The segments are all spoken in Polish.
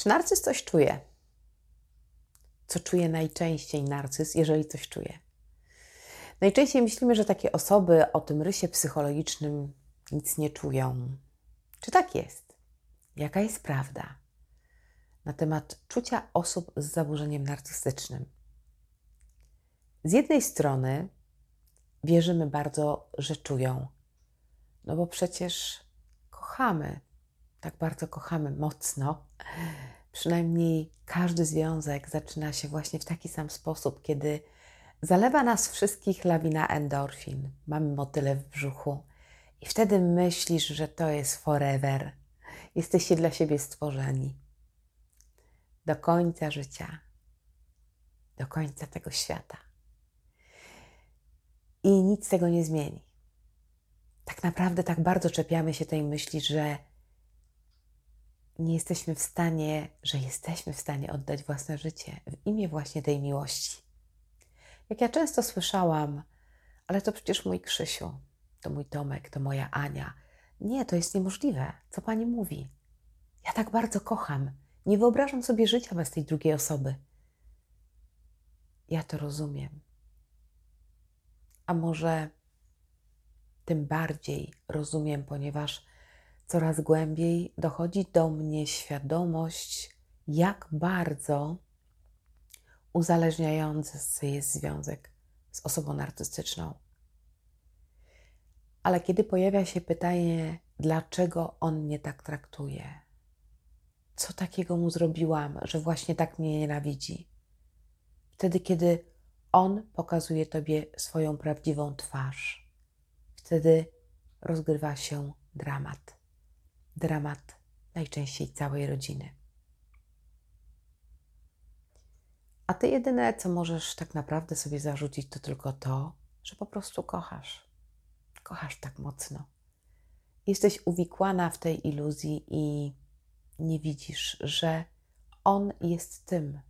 Czy narcyz coś czuje? Co czuje najczęściej narcyz, jeżeli coś czuje? Najczęściej myślimy, że takie osoby o tym rysie psychologicznym nic nie czują. Czy tak jest? Jaka jest prawda na temat czucia osób z zaburzeniem narcystycznym? Z jednej strony wierzymy bardzo, że czują, no bo przecież kochamy, tak bardzo kochamy mocno. Przynajmniej każdy związek zaczyna się właśnie w taki sam sposób, kiedy zalewa nas wszystkich lawina endorfin, mamy motyle w brzuchu i wtedy myślisz, że to jest forever. Jesteście dla siebie stworzeni. Do końca życia, do końca tego świata. I nic tego nie zmieni. Tak naprawdę tak bardzo czepiamy się tej myśli, że nie jesteśmy w stanie, że jesteśmy w stanie oddać własne życie w imię właśnie tej miłości. Jak ja często słyszałam, ale to przecież mój Krzysiu, to mój Tomek, to moja Ania. Nie, to jest niemożliwe. Co pani mówi? Ja tak bardzo kocham. Nie wyobrażam sobie życia bez tej drugiej osoby. Ja to rozumiem. A może tym bardziej rozumiem, ponieważ coraz głębiej dochodzi do mnie świadomość, jak bardzo uzależniający jest związek z osobą narcystyczną. Ale kiedy pojawia się pytanie, dlaczego on mnie tak traktuje, co takiego mu zrobiłam, że właśnie tak mnie nienawidzi, wtedy, kiedy on pokazuje tobie swoją prawdziwą twarz, wtedy rozgrywa się dramat. Dramat najczęściej całej rodziny. A ty jedyne, co możesz tak naprawdę sobie zarzucić, to tylko to, że po prostu kochasz. Kochasz tak mocno. Jesteś uwikłana w tej iluzji i nie widzisz, że on jest tym,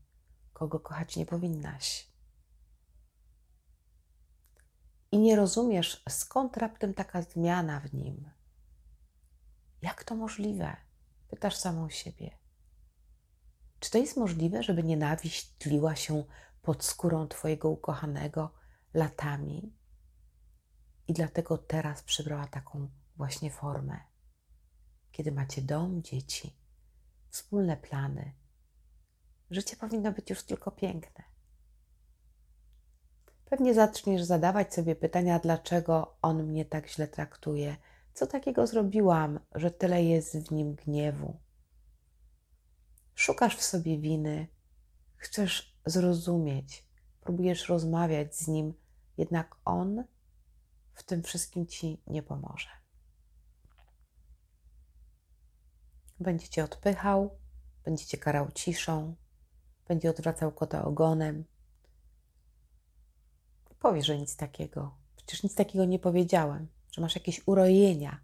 kogo kochać nie powinnaś. I nie rozumiesz, skąd raptem taka zmiana w nim. Jak to możliwe? Pytasz samą siebie. Czy to jest możliwe, żeby nienawiść tliła się pod skórą Twojego ukochanego latami i dlatego teraz przybrała taką właśnie formę? Kiedy macie dom, dzieci, wspólne plany, życie powinno być już tylko piękne. Pewnie zaczniesz zadawać sobie pytania, dlaczego on mnie tak źle traktuje, co takiego zrobiłam, że tyle jest w nim gniewu Szukasz w sobie winy, chcesz zrozumieć, próbujesz rozmawiać z nim, jednak on w tym wszystkim ci nie pomoże. Będzie cię odpychał, będzie cię karał ciszą, będzie odwracał kota ogonem. Powie, że nic takiego. Przecież nic takiego nie powiedziałem, że masz jakieś urojenia,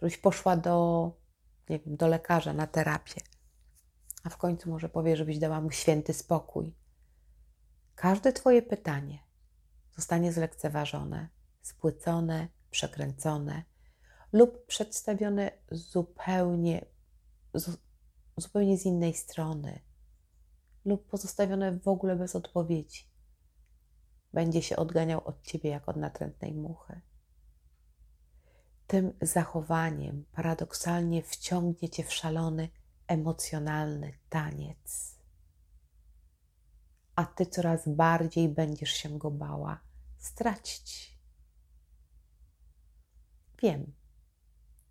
żebyś poszła do, nie wiem, do lekarza na terapię a w końcu może powie, żebyś dała mu święty spokój. Każde Twoje pytanie zostanie zlekceważone, spłycone, przekręcone lub przedstawione zupełnie, zupełnie z innej strony, lub pozostawione w ogóle bez odpowiedzi. Będzie się odganiał od ciebie jak od natrętnej muchy. Tym zachowaniem paradoksalnie wciągnie cię w szalony emocjonalny taniec. A ty coraz bardziej będziesz się go bała stracić. Wiem,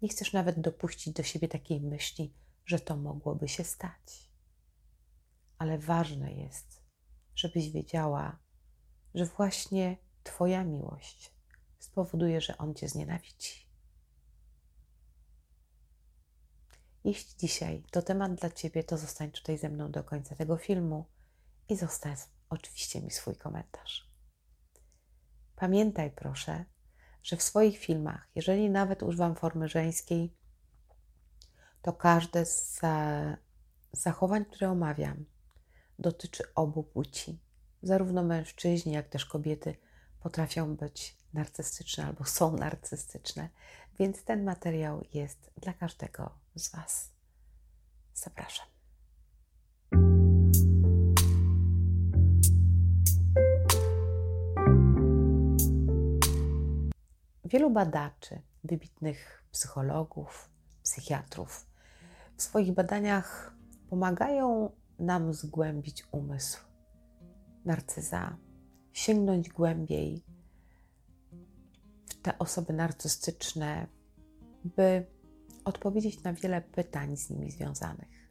nie chcesz nawet dopuścić do siebie takiej myśli, że to mogłoby się stać. Ale ważne jest, żebyś wiedziała, że właśnie Twoja miłość spowoduje, że on Cię znienawidzi. Jeśli dzisiaj to temat dla Ciebie, to zostań tutaj ze mną do końca tego filmu i zostaw oczywiście mi swój komentarz. Pamiętaj proszę, że w swoich filmach, jeżeli nawet używam formy żeńskiej, to każde z zachowań, które omawiam, dotyczy obu płci. Zarówno mężczyźni, jak też kobiety potrafią być narcystyczne albo są narcystyczne, więc ten materiał jest dla każdego z Was. Zapraszam. Wielu badaczy, wybitnych psychologów, psychiatrów w swoich badaniach pomagają nam zgłębić umysł narcyza, sięgnąć głębiej w te osoby narcystyczne, by odpowiedzieć na wiele pytań z nimi związanych.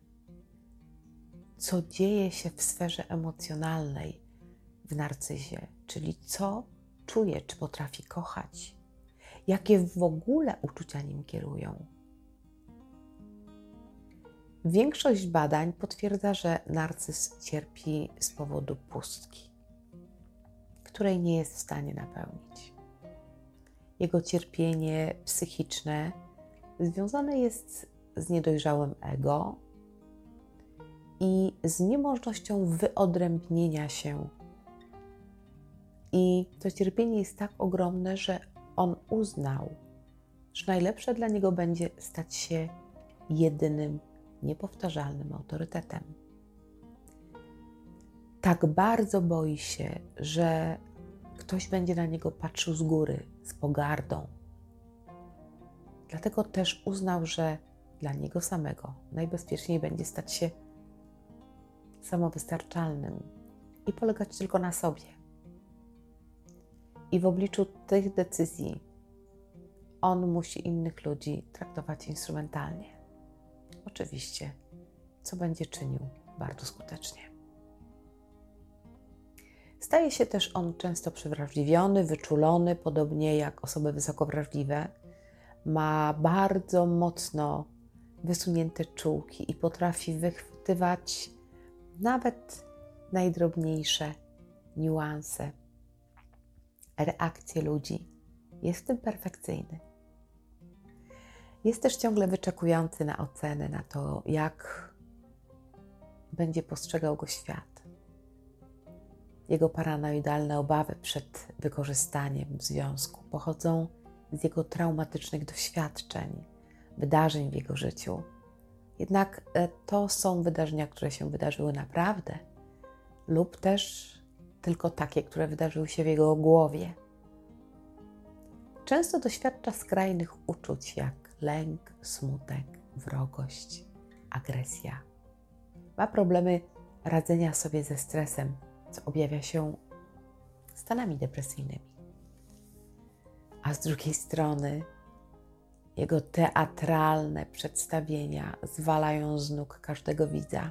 Co dzieje się w sferze emocjonalnej w narcyzie, czyli co czuje, czy potrafi kochać, jakie w ogóle uczucia nim kierują. Większość badań potwierdza, że narcyz cierpi z powodu pustki, której nie jest w stanie napełnić. Jego cierpienie psychiczne związane jest z niedojrzałym ego i z niemożnością wyodrębnienia się. I to cierpienie jest tak ogromne, że on uznał, że najlepsze dla niego będzie stać się jedynym, niepowtarzalnym autorytetem. Tak bardzo boi się, że ktoś będzie na niego patrzył z góry, z pogardą. Dlatego też uznał, że dla niego samego najbezpieczniej będzie stać się samowystarczalnym i polegać tylko na sobie. I w obliczu tych decyzji on musi innych ludzi traktować instrumentalnie. Oczywiście, co będzie czynił bardzo skutecznie. Staje się też on często przewrażliwiony, wyczulony, podobnie jak osoby wysoko wrażliwe. Ma bardzo mocno wysunięte czułki i potrafi wychwytywać nawet najdrobniejsze niuanse, reakcje ludzi. Jest w tym perfekcyjny. Jest też ciągle wyczekujący na ocenę, na to, jak będzie postrzegał go świat. Jego paranoidalne obawy przed wykorzystaniem związku pochodzą z jego traumatycznych doświadczeń, wydarzeń w jego życiu. Jednak e, to są wydarzenia, które się wydarzyły naprawdę, lub też tylko takie, które wydarzyły się w jego głowie. Często doświadcza skrajnych uczuć, jak lęk, smutek, wrogość, agresja. Ma problemy radzenia sobie ze stresem, co objawia się stanami depresyjnymi. A z drugiej strony jego teatralne przedstawienia zwalają z nóg każdego widza.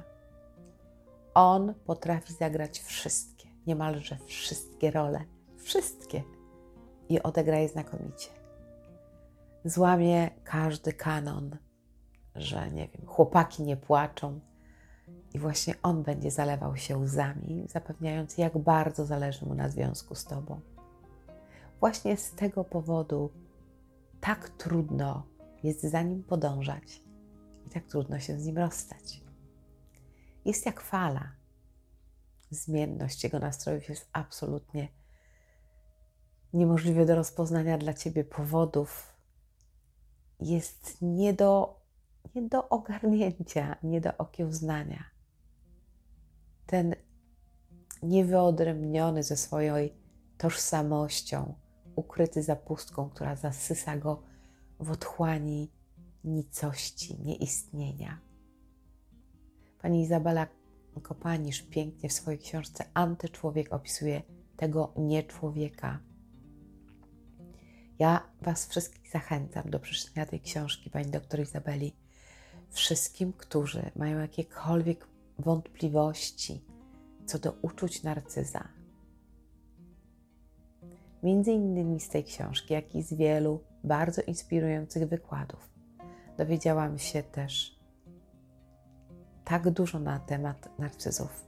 On potrafi zagrać wszystkie, niemalże wszystkie role, wszystkie i odegra je znakomicie. Złamie każdy kanon, że nie wiem, chłopaki nie płaczą, i właśnie on będzie zalewał się łzami, zapewniając, jak bardzo zależy mu na związku z Tobą. Właśnie z tego powodu tak trudno jest za nim podążać i tak trudno się z nim rozstać. Jest jak fala. Zmienność jego nastrojów jest absolutnie niemożliwe do rozpoznania dla ciebie powodów. Jest nie do, nie do ogarnięcia, nie do okiełznania ten niewyodrębniony ze swoją tożsamością, ukryty za pustką, która zasysa go w otchłani nicości, nieistnienia. Pani Izabela Kopanisz pięknie w swojej książce Antyczłowiek opisuje tego nieczłowieka. Ja Was wszystkich zachęcam do przeczytania tej książki pani doktor Izabeli. Wszystkim, którzy mają jakiekolwiek wątpliwości co do uczuć narcyza. Między innymi z tej książki, jak i z wielu bardzo inspirujących wykładów, dowiedziałam się też tak dużo na temat narcyzów,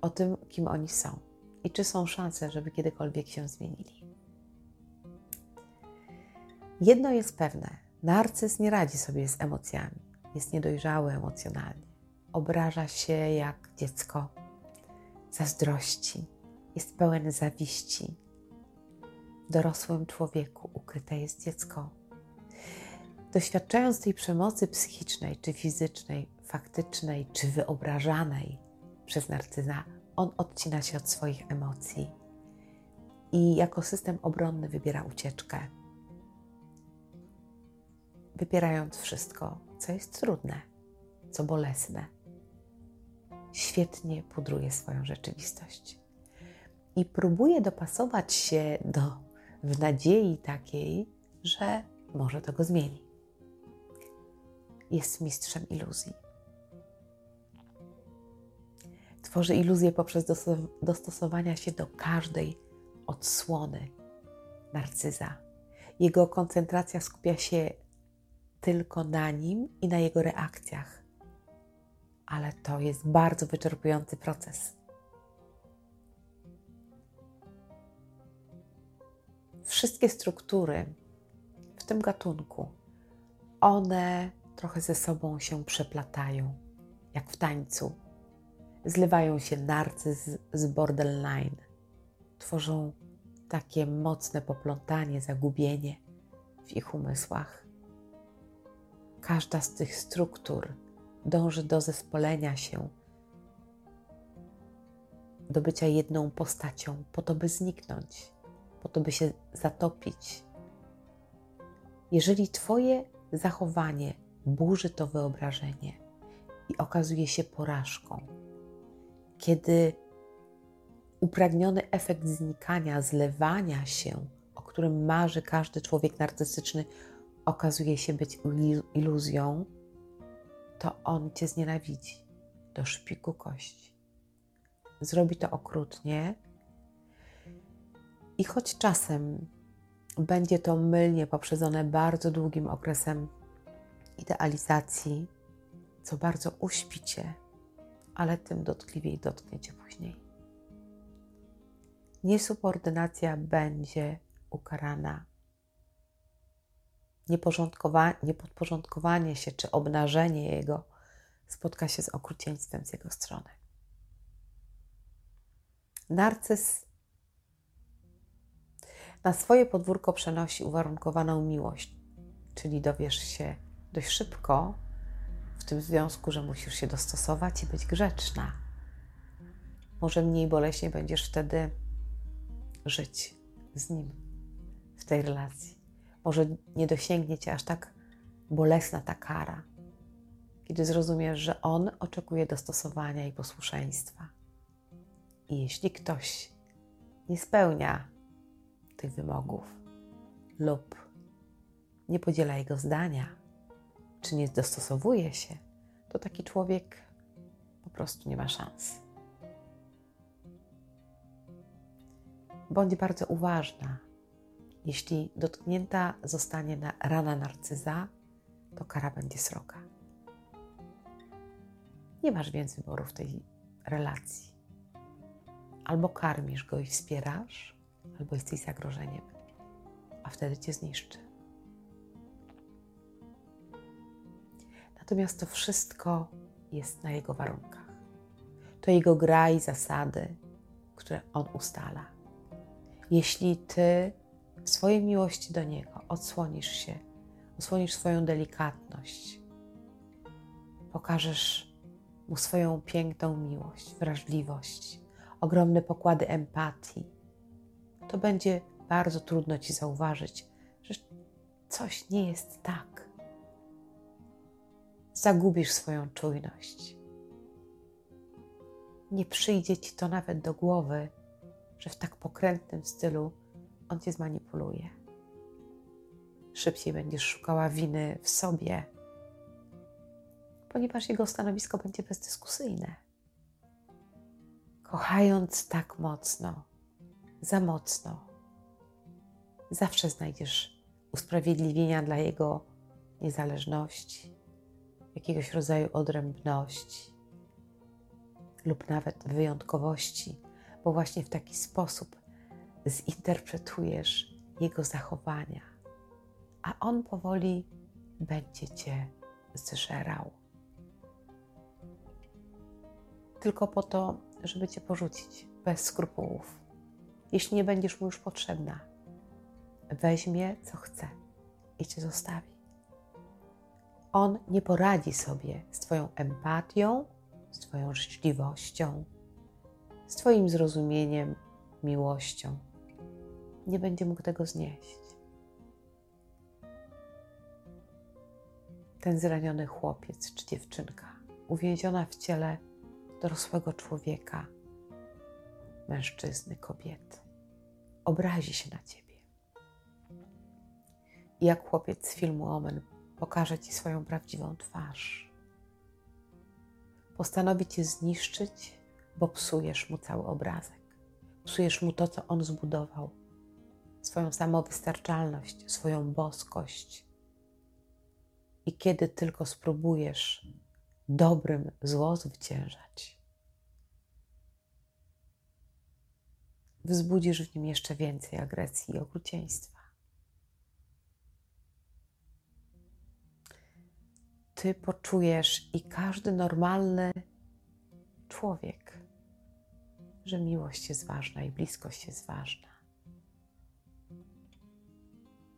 o tym, kim oni są i czy są szanse, żeby kiedykolwiek się zmienili. Jedno jest pewne: narcyz nie radzi sobie z emocjami, jest niedojrzały emocjonalnie. Obraża się jak dziecko, zazdrości, jest pełen zawiści. Dorosłym człowieku ukryte jest dziecko. Doświadczając tej przemocy psychicznej czy fizycznej, faktycznej czy wyobrażanej przez narcyza, on odcina się od swoich emocji i jako system obronny wybiera ucieczkę. wypierając wszystko, co jest trudne, co bolesne. Świetnie pudruje swoją rzeczywistość i próbuje dopasować się do, w nadziei takiej, że może to go zmieni. Jest mistrzem iluzji. Tworzy iluzję poprzez dostosowania się do każdej odsłony narcyza. Jego koncentracja skupia się tylko na nim i na jego reakcjach. Ale to jest bardzo wyczerpujący proces. Wszystkie struktury w tym gatunku, one trochę ze sobą się przeplatają, jak w tańcu. Zlewają się narcyz z borderline, tworzą takie mocne poplątanie, zagubienie w ich umysłach. Każda z tych struktur dąży do zespolenia się, do bycia jedną postacią, po to, by zniknąć, po to, by się zatopić. Jeżeli Twoje zachowanie burzy to wyobrażenie i okazuje się porażką, kiedy upragniony efekt znikania, zlewania się, o którym marzy każdy człowiek narcystyczny, okazuje się być iluzją, to on cię znienawidzi do szpiku kości. Zrobi to okrutnie i choć czasem będzie to mylnie poprzedzone bardzo długim okresem idealizacji, co bardzo uśpicie, ale tym dotkliwiej dotkniecie później. Niesubordynacja będzie ukarana Nieporządkowa- niepodporządkowanie się czy obnażenie jego spotka się z okrucieństwem z jego strony. Narcyz na swoje podwórko przenosi uwarunkowaną miłość, czyli dowiesz się dość szybko w tym związku, że musisz się dostosować i być grzeczna. Może mniej boleśnie będziesz wtedy żyć z nim w tej relacji może nie dosięgnie cię aż tak bolesna ta kara, kiedy zrozumiesz, że on oczekuje dostosowania i posłuszeństwa. I jeśli ktoś nie spełnia tych wymogów lub nie podziela jego zdania, czy nie dostosowuje się, to taki człowiek po prostu nie ma szans. Bądź bardzo uważna jeśli dotknięta zostanie na rana narcyza, to kara będzie sroga. Nie masz więc wyboru w tej relacji. Albo karmisz go i wspierasz, albo jesteś zagrożeniem, a wtedy cię zniszczy. Natomiast to wszystko jest na jego warunkach. To jego gra i zasady, które on ustala. Jeśli ty w swojej miłości do Niego odsłonisz się, odsłonisz swoją delikatność, pokażesz Mu swoją piękną miłość, wrażliwość, ogromne pokłady empatii, to będzie bardzo trudno Ci zauważyć, że coś nie jest tak. Zagubisz swoją czujność. Nie przyjdzie Ci to nawet do głowy, że w tak pokrętnym stylu on cię zmanipuluje. Szybciej będziesz szukała winy w sobie, ponieważ jego stanowisko będzie bezdyskusyjne. Kochając tak mocno, za mocno, zawsze znajdziesz usprawiedliwienia dla jego niezależności, jakiegoś rodzaju odrębności lub nawet wyjątkowości, bo właśnie w taki sposób zinterpretujesz jego zachowania, a on powoli będzie cię zżerał. Tylko po to, żeby cię porzucić bez skrupułów. Jeśli nie będziesz mu już potrzebna, weźmie co chce i cię zostawi. On nie poradzi sobie z Twoją empatią, z Twoją życzliwością, z Twoim zrozumieniem, miłością nie będzie mógł tego znieść. ten zraniony chłopiec czy dziewczynka, uwięziona w ciele dorosłego człowieka, mężczyzny, kobiety, obrazi się na ciebie. I jak chłopiec z filmu Omen pokaże ci swoją prawdziwą twarz. Postanowi cię zniszczyć, bo psujesz mu cały obrazek. Psujesz mu to, co on zbudował, swoją samowystarczalność, swoją boskość. I kiedy tylko spróbujesz dobrym zło zwyciężać, wzbudzisz w nim jeszcze więcej agresji i okrucieństwa. Ty poczujesz i każdy normalny człowiek, że miłość jest ważna i bliskość jest ważna.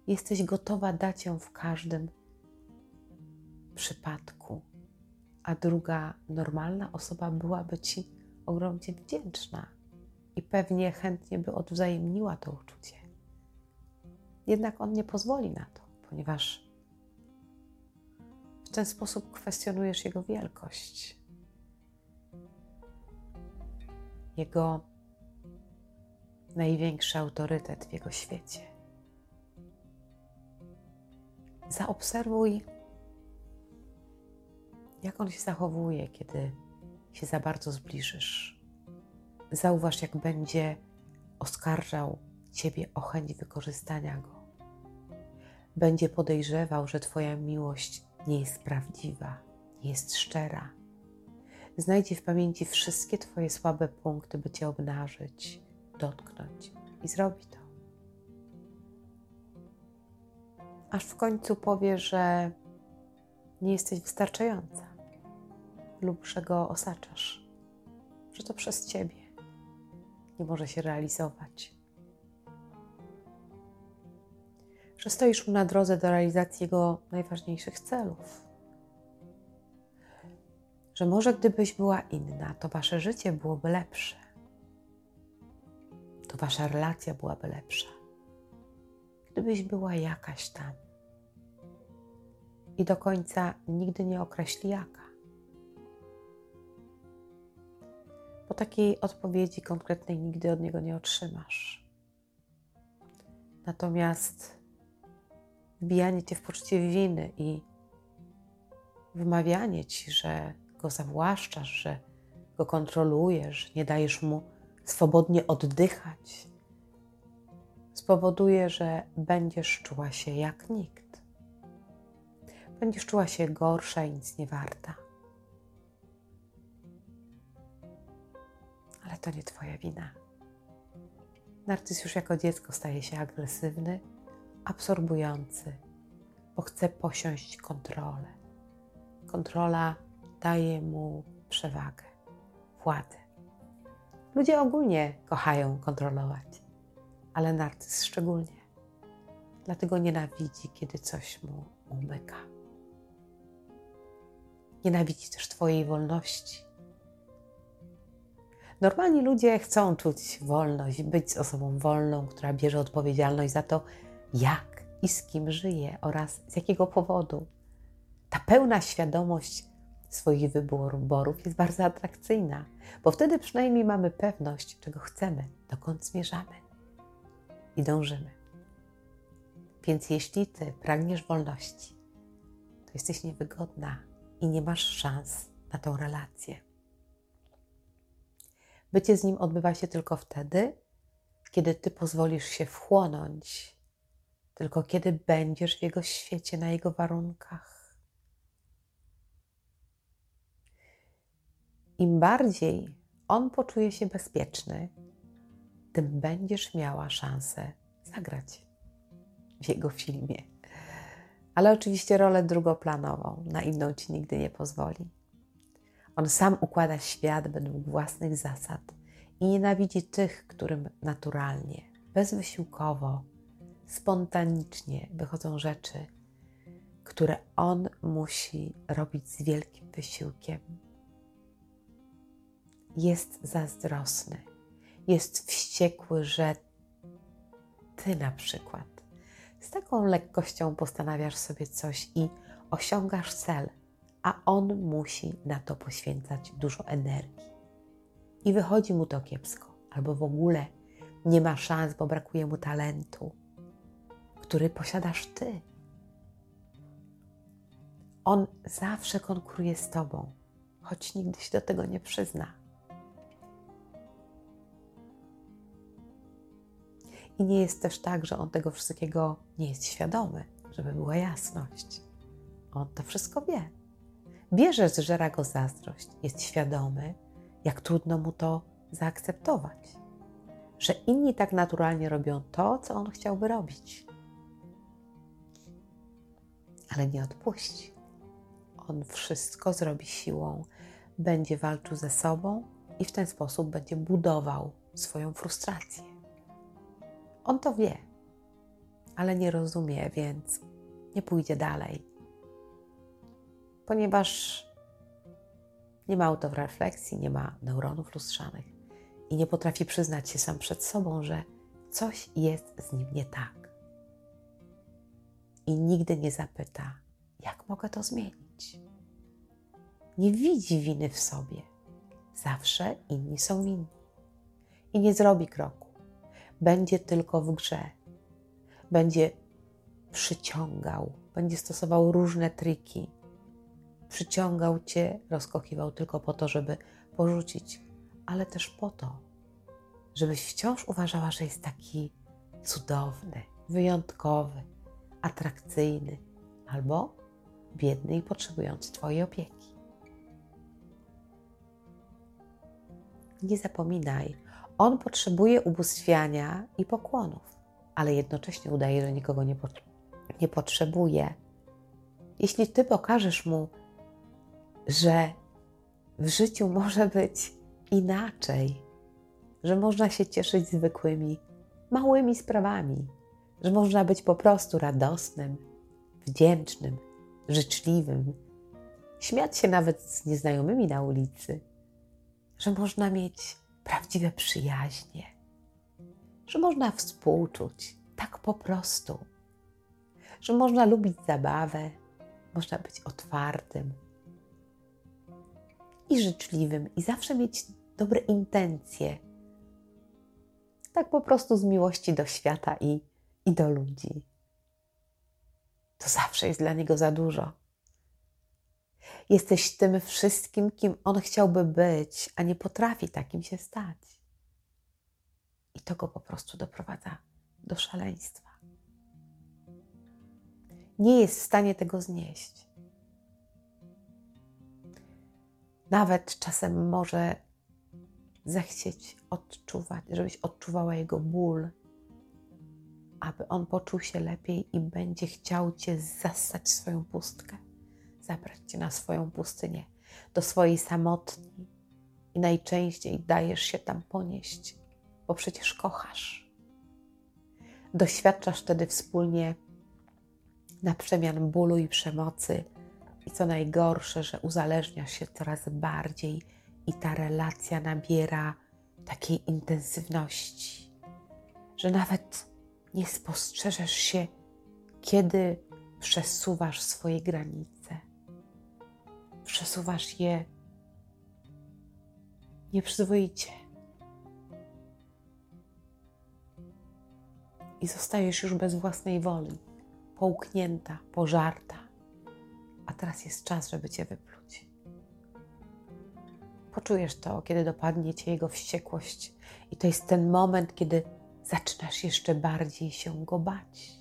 Jesteś gotowa dać ją w każdym przypadku, a druga normalna osoba byłaby ci ogromnie wdzięczna i pewnie chętnie by odwzajemniła to uczucie. Jednak on nie pozwoli na to, ponieważ w ten sposób kwestionujesz jego wielkość, jego największy autorytet w jego świecie. Zaobserwuj, jak on się zachowuje, kiedy się za bardzo zbliżysz Zauważ, jak będzie oskarżał Ciebie o chęć wykorzystania go. Będzie podejrzewał, że Twoja miłość nie jest prawdziwa, nie jest szczera. Znajdzie w pamięci wszystkie Twoje słabe punkty, by Cię obnażyć, dotknąć i zrobi to. Aż w końcu powie, że nie jesteś wystarczająca lub że go osaczasz, że to przez Ciebie nie może się realizować. Że stoisz mu na drodze do realizacji jego najważniejszych celów. Że może gdybyś była inna, to wasze życie byłoby lepsze. To wasza relacja byłaby lepsza. Gdybyś była jakaś tam. I do końca nigdy nie określi jaka. Bo takiej odpowiedzi konkretnej nigdy od niego nie otrzymasz. Natomiast wbijanie cię w poczucie winy i wymawianie ci, że go zawłaszczasz, że go kontrolujesz, nie dajesz mu swobodnie oddychać, spowoduje, że będziesz czuła się jak nikt. Będziesz czuła się gorsza i nic nie warta. Ale to nie Twoja wina. Narcyz już jako dziecko staje się agresywny, absorbujący, bo chce posiąść kontrolę. Kontrola daje mu przewagę, władzę. Ludzie ogólnie kochają kontrolować, ale narcyz szczególnie. Dlatego nienawidzi, kiedy coś mu umyka. Nienawidzi też Twojej wolności, Normalni ludzie chcą czuć wolność, być osobą wolną, która bierze odpowiedzialność za to, jak i z kim żyje oraz z jakiego powodu. Ta pełna świadomość swoich wyborów jest bardzo atrakcyjna, bo wtedy przynajmniej mamy pewność, czego chcemy, dokąd zmierzamy i dążymy. Więc jeśli ty pragniesz wolności, to jesteś niewygodna i nie masz szans na tą relację. Bycie z nim odbywa się tylko wtedy, kiedy ty pozwolisz się wchłonąć, tylko kiedy będziesz w jego świecie, na jego warunkach. Im bardziej on poczuje się bezpieczny, tym będziesz miała szansę zagrać w jego filmie. Ale oczywiście rolę drugoplanową, na inną ci nigdy nie pozwoli. On sam układa świat według własnych zasad i nienawidzi tych, którym naturalnie, bezwysiłkowo, spontanicznie wychodzą rzeczy, które on musi robić z wielkim wysiłkiem. Jest zazdrosny, jest wściekły, że ty na przykład z taką lekkością postanawiasz sobie coś i osiągasz cel, a on musi na to poświęcać dużo energii. I wychodzi mu to kiepsko, albo w ogóle nie ma szans, bo brakuje mu talentu, który posiadasz ty. On zawsze konkuruje z tobą, choć nigdy się do tego nie przyzna. I nie jest też tak, że on tego wszystkiego nie jest świadomy, żeby była jasność. On to wszystko wie. Wie, że zżera go zazdrość, jest świadomy, jak trudno mu to zaakceptować, że inni tak naturalnie robią to, co on chciałby robić. Ale nie odpuści. On wszystko zrobi siłą, będzie walczył ze sobą i w ten sposób będzie budował swoją frustrację. On to wie, ale nie rozumie, więc nie pójdzie dalej, ponieważ nie ma autorefleksji, nie ma neuronów lustrzanych i nie potrafi przyznać się sam przed sobą, że coś jest z nim nie tak. I nigdy nie zapyta, jak mogę to zmienić. Nie widzi winy w sobie. Zawsze inni są winni. I nie zrobi kroku. Będzie tylko w grze. Będzie przyciągał, będzie stosował różne triki, przyciągał cię, rozkochiwał tylko po to, żeby porzucić, ale też po to, żebyś wciąż uważała, że jest taki cudowny, wyjątkowy, atrakcyjny albo biedny i potrzebujący Twojej opieki. Nie zapominaj, on potrzebuje ubóstwiania i pokłonów, ale jednocześnie udaje, że nikogo nie, nie potrzebuje. Jeśli Ty pokażesz mu, że w życiu może być inaczej, że można się cieszyć zwykłymi, małymi sprawami, że można być po prostu radosnym, wdzięcznym, życzliwym, śmiać się nawet z nieznajomymi na ulicy, że można mieć prawdziwe przyjaźnie, że można współczuć tak po prostu, że można lubić zabawę, można być otwartym, i życzliwym i zawsze mieć dobre intencje. Tak po prostu z miłości do świata i, i do ludzi. To zawsze jest dla niego za dużo. Jesteś tym wszystkim, kim on chciałby być, a nie potrafi takim się stać. I to go po prostu doprowadza do szaleństwa. Nie jest w stanie tego znieść. Nawet czasem może zechcieć odczuwać, żebyś odczuwała jego ból, aby on poczuł się lepiej i będzie chciał cię zassać swoją pustkę, zabrać cię na swoją pustynię, do swojej samotni. I najczęściej dajesz się tam ponieść, bo przecież kochasz. Doświadczasz wtedy wspólnie na przemian bólu i przemocy i co najgorsze, że uzależniasz się coraz bardziej i ta relacja nabiera takiej intensywności, że nawet nie spostrzeżesz się, kiedy przesuwasz swoje granice. Przesuwasz je nieprzyzwoicie. I zostajesz już bez własnej woli, połknięta, pożarta a teraz jest czas, żeby Cię wypluć. Poczujesz to, kiedy dopadnie Cię Jego wściekłość, i to jest ten moment, kiedy zaczynasz jeszcze bardziej się Go bać.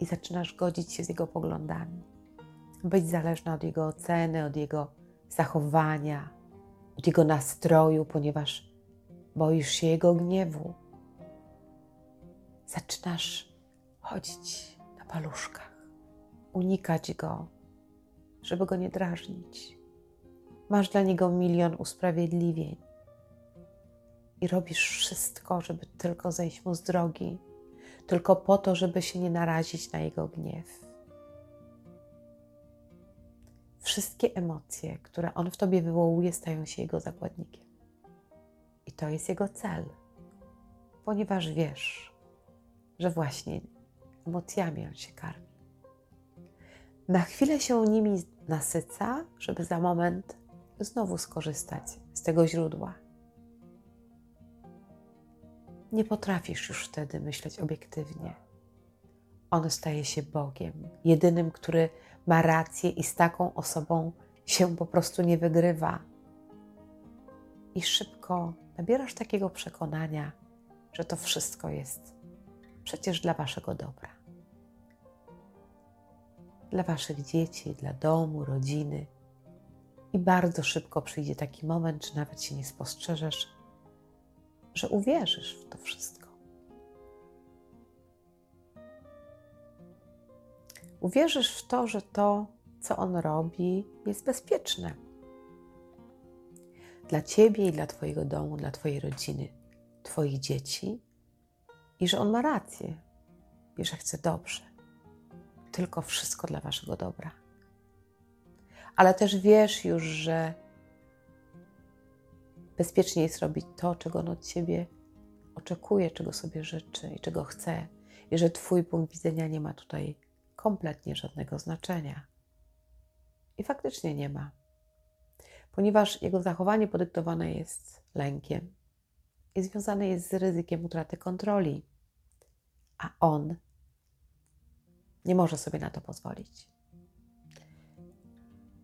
I zaczynasz godzić się z Jego poglądami, być zależna od Jego oceny, od Jego zachowania, od Jego nastroju, ponieważ boisz się Jego gniewu. Zaczynasz chodzić na paluszkach unikać go, żeby go nie drażnić. Masz dla niego milion usprawiedliwień i robisz wszystko, żeby tylko zejść mu z drogi, tylko po to, żeby się nie narazić na jego gniew. Wszystkie emocje, które on w tobie wywołuje, stają się jego zakładnikiem. I to jest jego cel, ponieważ wiesz, że właśnie emocjami on się karmi. Na chwilę się nimi nasyca, żeby za moment znowu skorzystać z tego źródła. Nie potrafisz już wtedy myśleć obiektywnie. On staje się Bogiem, jedynym, który ma rację i z taką osobą się po prostu nie wygrywa. I szybko nabierasz takiego przekonania, że to wszystko jest przecież dla Waszego dobra. Dla Waszych dzieci, dla domu, rodziny. I bardzo szybko przyjdzie taki moment, że nawet się nie spostrzeżesz, że uwierzysz w to wszystko. Uwierzysz w to, że to, co on robi, jest bezpieczne dla ciebie i dla Twojego domu, dla Twojej rodziny, Twoich dzieci i że on ma rację i że chce dobrze. Tylko wszystko dla Waszego dobra. Ale też wiesz już, że bezpiecznie jest robić to, czego on od ciebie oczekuje, czego sobie życzy i czego chce, i że Twój punkt widzenia nie ma tutaj kompletnie żadnego znaczenia. I faktycznie nie ma, ponieważ jego zachowanie podyktowane jest lękiem i związane jest z ryzykiem utraty kontroli, a on nie może sobie na to pozwolić.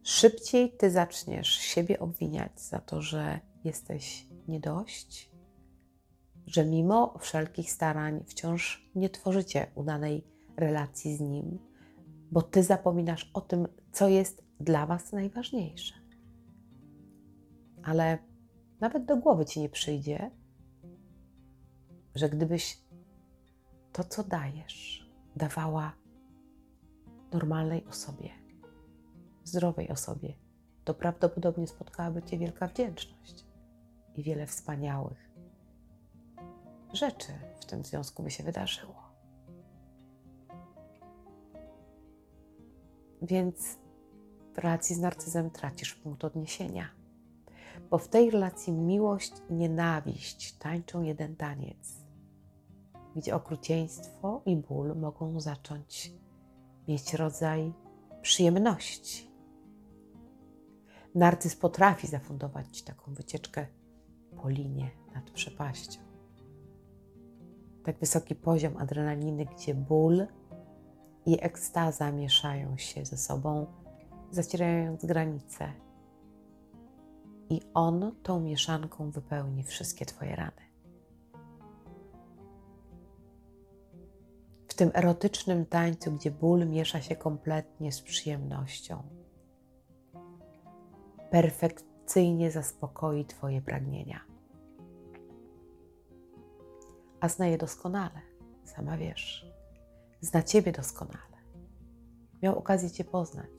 Szybciej ty zaczniesz siebie obwiniać za to, że jesteś nie dość, że mimo wszelkich starań wciąż nie tworzycie udanej relacji z nim, bo ty zapominasz o tym, co jest dla was najważniejsze. Ale nawet do głowy ci nie przyjdzie, że gdybyś to, co dajesz, dawała normalnej osobie, zdrowej osobie, to prawdopodobnie spotkałaby Cię wielka wdzięczność i wiele wspaniałych rzeczy w tym związku by się wydarzyło. Więc w relacji z narcyzem tracisz punkt odniesienia, bo w tej relacji miłość i nienawiść tańczą jeden taniec, gdzie okrucieństwo i ból mogą zacząć mieć rodzaj przyjemności Narcyz potrafi zafundować Ci taką wycieczkę po linie nad przepaścią. Tak wysoki poziom adrenaliny, gdzie ból i ekstaza mieszają się ze sobą, zacierając granice. I on tą mieszanką wypełni wszystkie Twoje rany. W tym erotycznym tańcu, gdzie ból miesza się kompletnie z przyjemnością perfekcyjnie zaspokoi Twoje pragnienia. A zna je doskonale, sama wiesz. Zna Ciebie doskonale. Miał okazję Cię poznać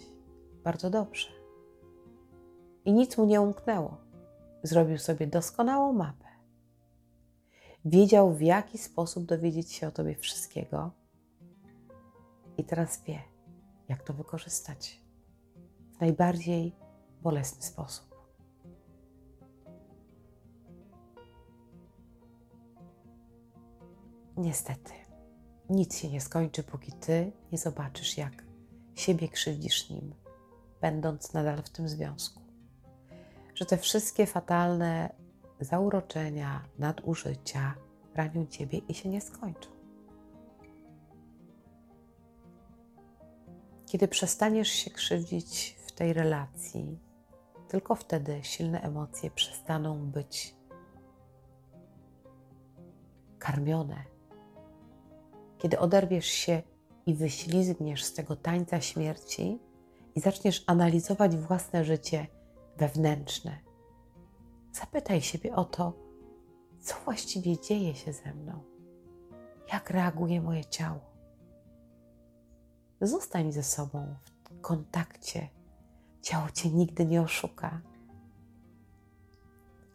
bardzo dobrze. I nic mu nie umknęło. Zrobił sobie doskonałą mapę. Wiedział, w jaki sposób dowiedzieć się o Tobie wszystkiego, i teraz wie, jak to wykorzystać w najbardziej bolesny sposób. Niestety, nic się nie skończy, póki ty nie zobaczysz, jak siebie krzywdzisz nim, będąc nadal w tym związku. Że te wszystkie fatalne zauroczenia, nadużycia ranią ciebie i się nie skończą. Kiedy przestaniesz się krzywdzić w tej relacji, tylko wtedy silne emocje przestaną być karmione. Kiedy oderwiesz się i wyślizgniesz z tego tańca śmierci i zaczniesz analizować własne życie wewnętrzne, zapytaj siebie o to, co właściwie dzieje się ze mną, jak reaguje moje ciało. Zostań ze sobą w kontakcie Ciało cię nigdy nie oszuka.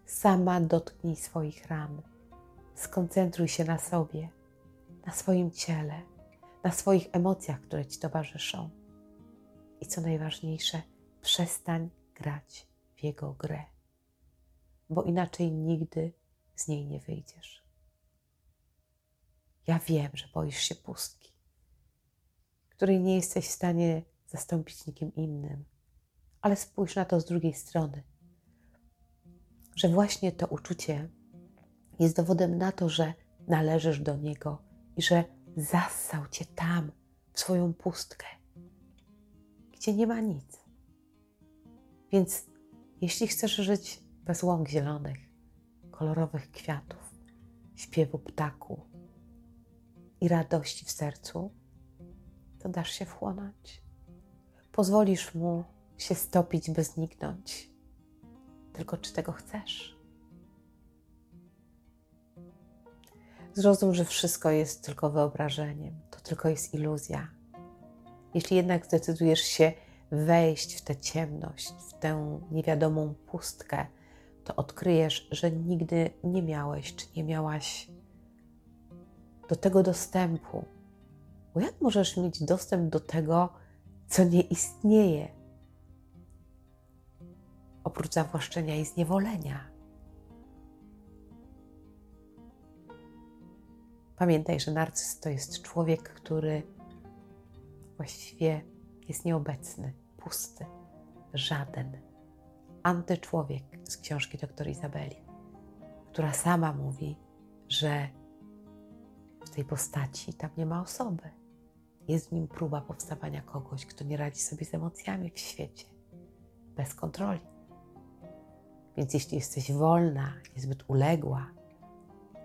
Sama dotknij swoich ran. Skoncentruj się na sobie, na swoim ciele, na swoich emocjach, które ci towarzyszą. I co najważniejsze, przestań grać w jego grę, bo inaczej nigdy z niej nie wyjdziesz. Ja wiem, że boisz się pustki, której nie jesteś w stanie zastąpić nikim innym. Ale spójrz na to z drugiej strony, że właśnie to uczucie jest dowodem na to, że należysz do niego i że zassał cię tam, w swoją pustkę, gdzie nie ma nic. Więc jeśli chcesz żyć bez łąk zielonych, kolorowych kwiatów, śpiewu ptaku i radości w sercu, to dasz się wchłonąć. Pozwolisz mu się stopić, by zniknąć. Tylko czy tego chcesz? Zrozum, że wszystko jest tylko wyobrażeniem, to tylko jest iluzja. Jeśli jednak zdecydujesz się wejść w tę ciemność, w tę niewiadomą pustkę, to odkryjesz, że nigdy nie miałeś czy nie miałaś do tego dostępu. Bo jak możesz mieć dostęp do tego, co nie istnieje? Oprócz zawłaszczenia i zniewolenia. Pamiętaj, że narcyz to jest człowiek, który właściwie jest nieobecny, pusty, żaden. Antyczłowiek z książki dr Izabeli, która sama mówi, że w tej postaci tam nie ma osoby. Jest w nim próba powstawania kogoś, kto nie radzi sobie z emocjami w świecie, bez kontroli. Więc jeśli jesteś wolna, niezbyt uległa,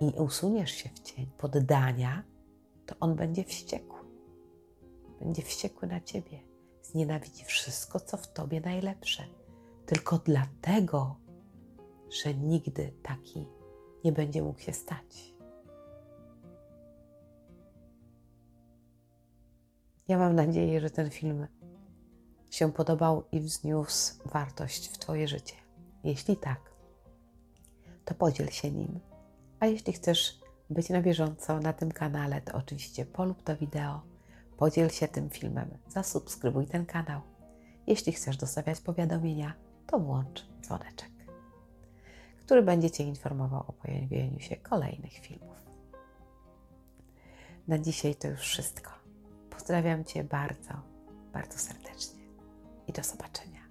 i usuniesz się w cień poddania, to on będzie wściekły. Będzie wściekły na ciebie. Znienawidzi wszystko, co w tobie najlepsze. Tylko dlatego, że nigdy taki nie będzie mógł się stać. Ja mam nadzieję, że ten film się podobał i wzniósł wartość w Twoje życie. Jeśli tak, to podziel się nim a jeśli chcesz być na bieżąco na tym kanale, to oczywiście polub to wideo, podziel się tym filmem, zasubskrybuj ten kanał. Jeśli chcesz dostawiać powiadomienia, to włącz dzwoneczek, który będzie Cię informował o pojawieniu się kolejnych filmów. Na dzisiaj to już wszystko. Pozdrawiam Cię bardzo, bardzo serdecznie i do zobaczenia.